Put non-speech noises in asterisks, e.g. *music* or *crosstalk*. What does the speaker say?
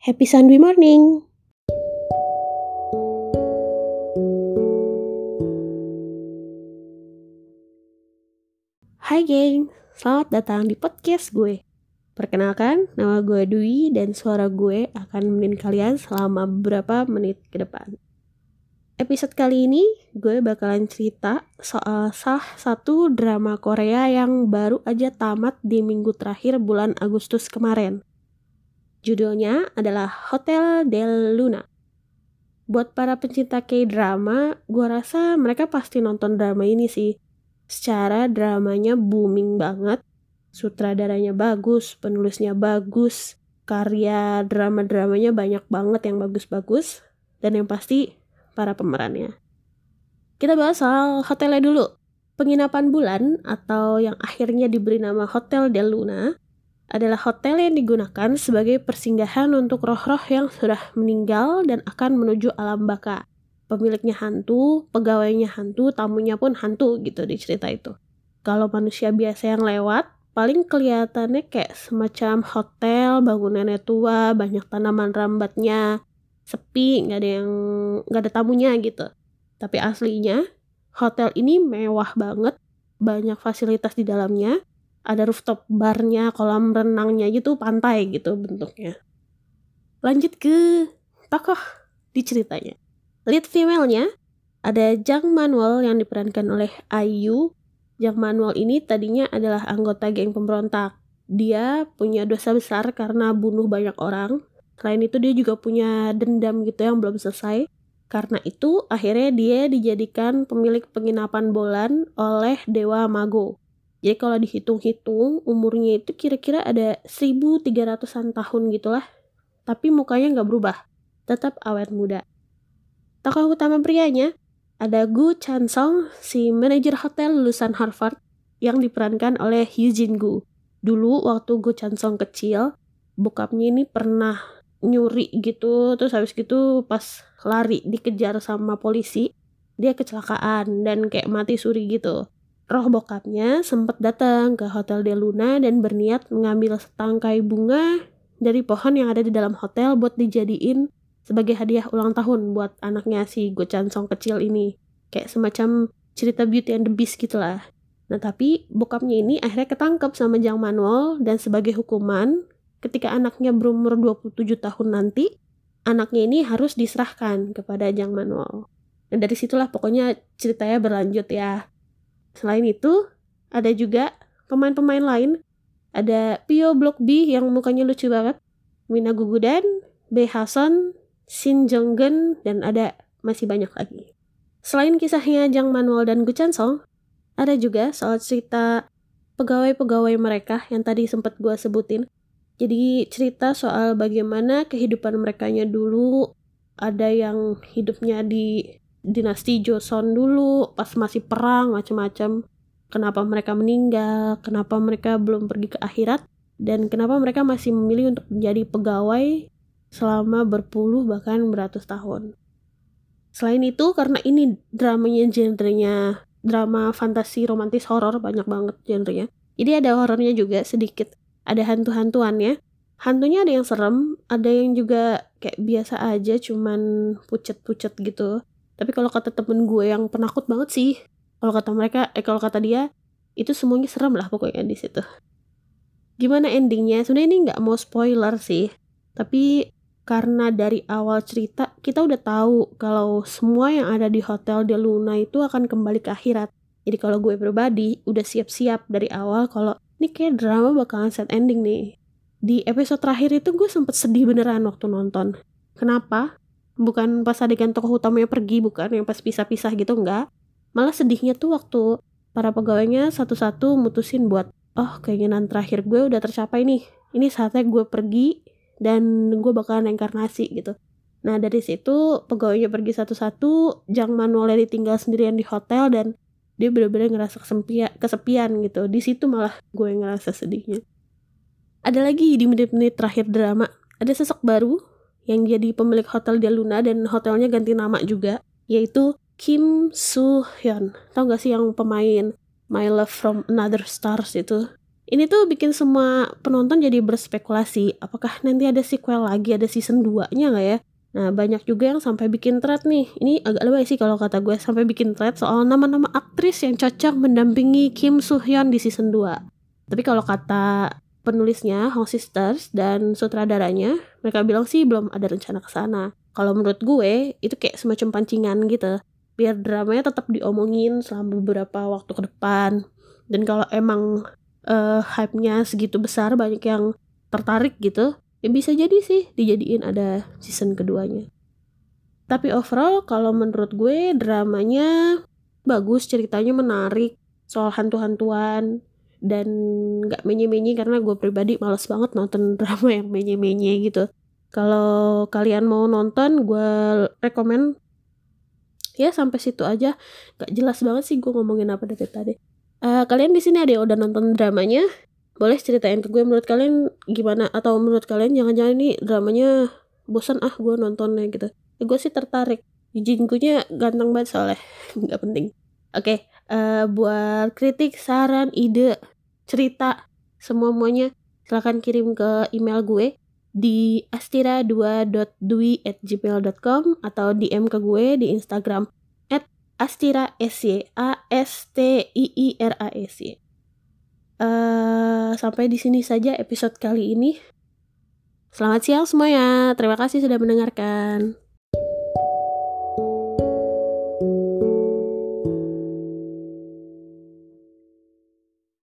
Happy Sunday morning! Hai geng, selamat datang di podcast gue. Perkenalkan, nama gue Dwi dan suara gue akan menemani kalian selama beberapa menit ke depan. Episode kali ini gue bakalan cerita soal sah satu drama Korea yang baru aja tamat di minggu terakhir bulan Agustus kemarin. Judulnya adalah Hotel del Luna. Buat para pencinta K-drama, gue rasa mereka pasti nonton drama ini sih. Secara dramanya booming banget, sutradaranya bagus, penulisnya bagus, karya drama-dramanya banyak banget yang bagus-bagus, dan yang pasti para pemerannya. Kita bahas soal hotelnya dulu. Penginapan bulan atau yang akhirnya diberi nama Hotel del Luna adalah hotel yang digunakan sebagai persinggahan untuk roh-roh yang sudah meninggal dan akan menuju alam baka. Pemiliknya hantu, pegawainya hantu, tamunya pun hantu gitu di cerita itu. Kalau manusia biasa yang lewat, paling kelihatannya kayak semacam hotel, bangunannya tua, banyak tanaman rambatnya, sepi, nggak ada yang nggak ada tamunya gitu. Tapi aslinya hotel ini mewah banget, banyak fasilitas di dalamnya, ada rooftop barnya, kolam renangnya gitu, pantai gitu bentuknya. Lanjut ke tokoh di ceritanya. Lead female-nya ada Jang Manuel yang diperankan oleh Ayu. Jang Manuel ini tadinya adalah anggota geng pemberontak. Dia punya dosa besar karena bunuh banyak orang. Selain itu dia juga punya dendam gitu yang belum selesai. Karena itu akhirnya dia dijadikan pemilik penginapan bulan oleh Dewa Mago. Jadi kalau dihitung-hitung umurnya itu kira-kira ada 1300-an tahun gitulah. Tapi mukanya nggak berubah. Tetap awet muda. Tokoh utama prianya ada Gu Chansong, si manajer hotel lulusan Harvard yang diperankan oleh Jin Gu. Dulu waktu Gu Chansong kecil, bokapnya ini pernah nyuri gitu, terus habis gitu pas lari dikejar sama polisi, dia kecelakaan dan kayak mati suri gitu roh bokapnya sempat datang ke Hotel De Luna dan berniat mengambil setangkai bunga dari pohon yang ada di dalam hotel buat dijadiin sebagai hadiah ulang tahun buat anaknya si Go Song kecil ini. Kayak semacam cerita Beauty and the Beast gitu lah. Nah tapi bokapnya ini akhirnya ketangkep sama Jang Manuel dan sebagai hukuman ketika anaknya berumur 27 tahun nanti, anaknya ini harus diserahkan kepada Jang Manuel. Dan dari situlah pokoknya ceritanya berlanjut ya. Selain itu, ada juga pemain-pemain lain. Ada Pio Block B yang mukanya lucu banget. Mina Gugudan, B. Hasan, Shin Jonggen, dan ada masih banyak lagi. Selain kisahnya Jang Manuel dan Gu Song, ada juga soal cerita pegawai-pegawai mereka yang tadi sempat gue sebutin. Jadi cerita soal bagaimana kehidupan mereka dulu, ada yang hidupnya di dinasti Joseon dulu pas masih perang macam-macam kenapa mereka meninggal kenapa mereka belum pergi ke akhirat dan kenapa mereka masih memilih untuk menjadi pegawai selama berpuluh bahkan beratus tahun. Selain itu karena ini dramanya genrenya drama fantasi romantis horor banyak banget genrenya jadi ada horornya juga sedikit. Ada hantu-hantuannya. Hantunya ada yang serem ada yang juga kayak biasa aja cuman pucet-pucet gitu tapi kalau kata temen gue yang penakut banget sih kalau kata mereka eh kalau kata dia itu semuanya serem lah pokoknya di situ. Gimana endingnya? Sebenarnya ini nggak mau spoiler sih. Tapi karena dari awal cerita kita udah tahu kalau semua yang ada di hotel de Luna itu akan kembali ke akhirat. Jadi kalau gue pribadi udah siap-siap dari awal kalau ini kayak drama bakalan set ending nih. Di episode terakhir itu gue sempet sedih beneran waktu nonton. Kenapa bukan pas adegan tokoh utamanya pergi bukan yang pas pisah-pisah gitu enggak. Malah sedihnya tuh waktu para pegawainya satu-satu mutusin buat oh keinginan terakhir gue udah tercapai nih. Ini saatnya gue pergi dan gue bakalan inkarnasi gitu. Nah dari situ pegawainya pergi satu-satu Jang Manuelnya ditinggal sendirian di hotel dan dia bener-bener ngerasa kesepian gitu. Di situ malah gue ngerasa sedihnya. Ada lagi di menit-menit terakhir drama. Ada sosok baru yang jadi pemilik hotel Dia Luna dan hotelnya ganti nama juga, yaitu Kim Soo Hyun. Tau gak sih yang pemain My Love from Another Stars itu? ini tuh bikin semua penonton jadi berspekulasi apakah nanti ada sequel lagi ada season 2 nya nggak ya Nah, banyak juga yang sampai bikin thread nih. Ini agak lebay sih kalau kata gue sampai bikin thread soal nama-nama aktris yang cocok mendampingi Kim Soo Hyun di season 2. Tapi kalau kata penulisnya, Hong Sisters dan sutradaranya, mereka bilang sih belum ada rencana ke sana. Kalau menurut gue, itu kayak semacam pancingan gitu. Biar dramanya tetap diomongin selama beberapa waktu ke depan. Dan kalau emang uh, hype-nya segitu besar, banyak yang tertarik gitu, ya bisa jadi sih dijadiin ada season keduanya tapi overall kalau menurut gue dramanya bagus ceritanya menarik soal hantu-hantuan dan nggak menye-menye karena gue pribadi males banget nonton *laughs* drama yang menye-menye gitu. Kalau kalian mau nonton gue rekomen. Ya sampai situ aja. Gak jelas banget sih gue ngomongin apa dari tadi. Uh, kalian di sini ada yang udah nonton dramanya? Boleh ceritain ke gue menurut kalian gimana? Atau menurut kalian jangan-jangan ini dramanya bosan ah gue nontonnya gitu. Gue sih tertarik. Jingkunya ganteng banget soalnya. *laughs* Nggak penting oke okay, uh, eh, buat kritik saran ide cerita semua muanya silahkan kirim ke email gue di astira2.dwi@gmail.com atau DM ke gue di Instagram astira s a s t i i r a s y uh, sampai di sini saja episode kali ini. Selamat siang semuanya. Terima kasih sudah mendengarkan.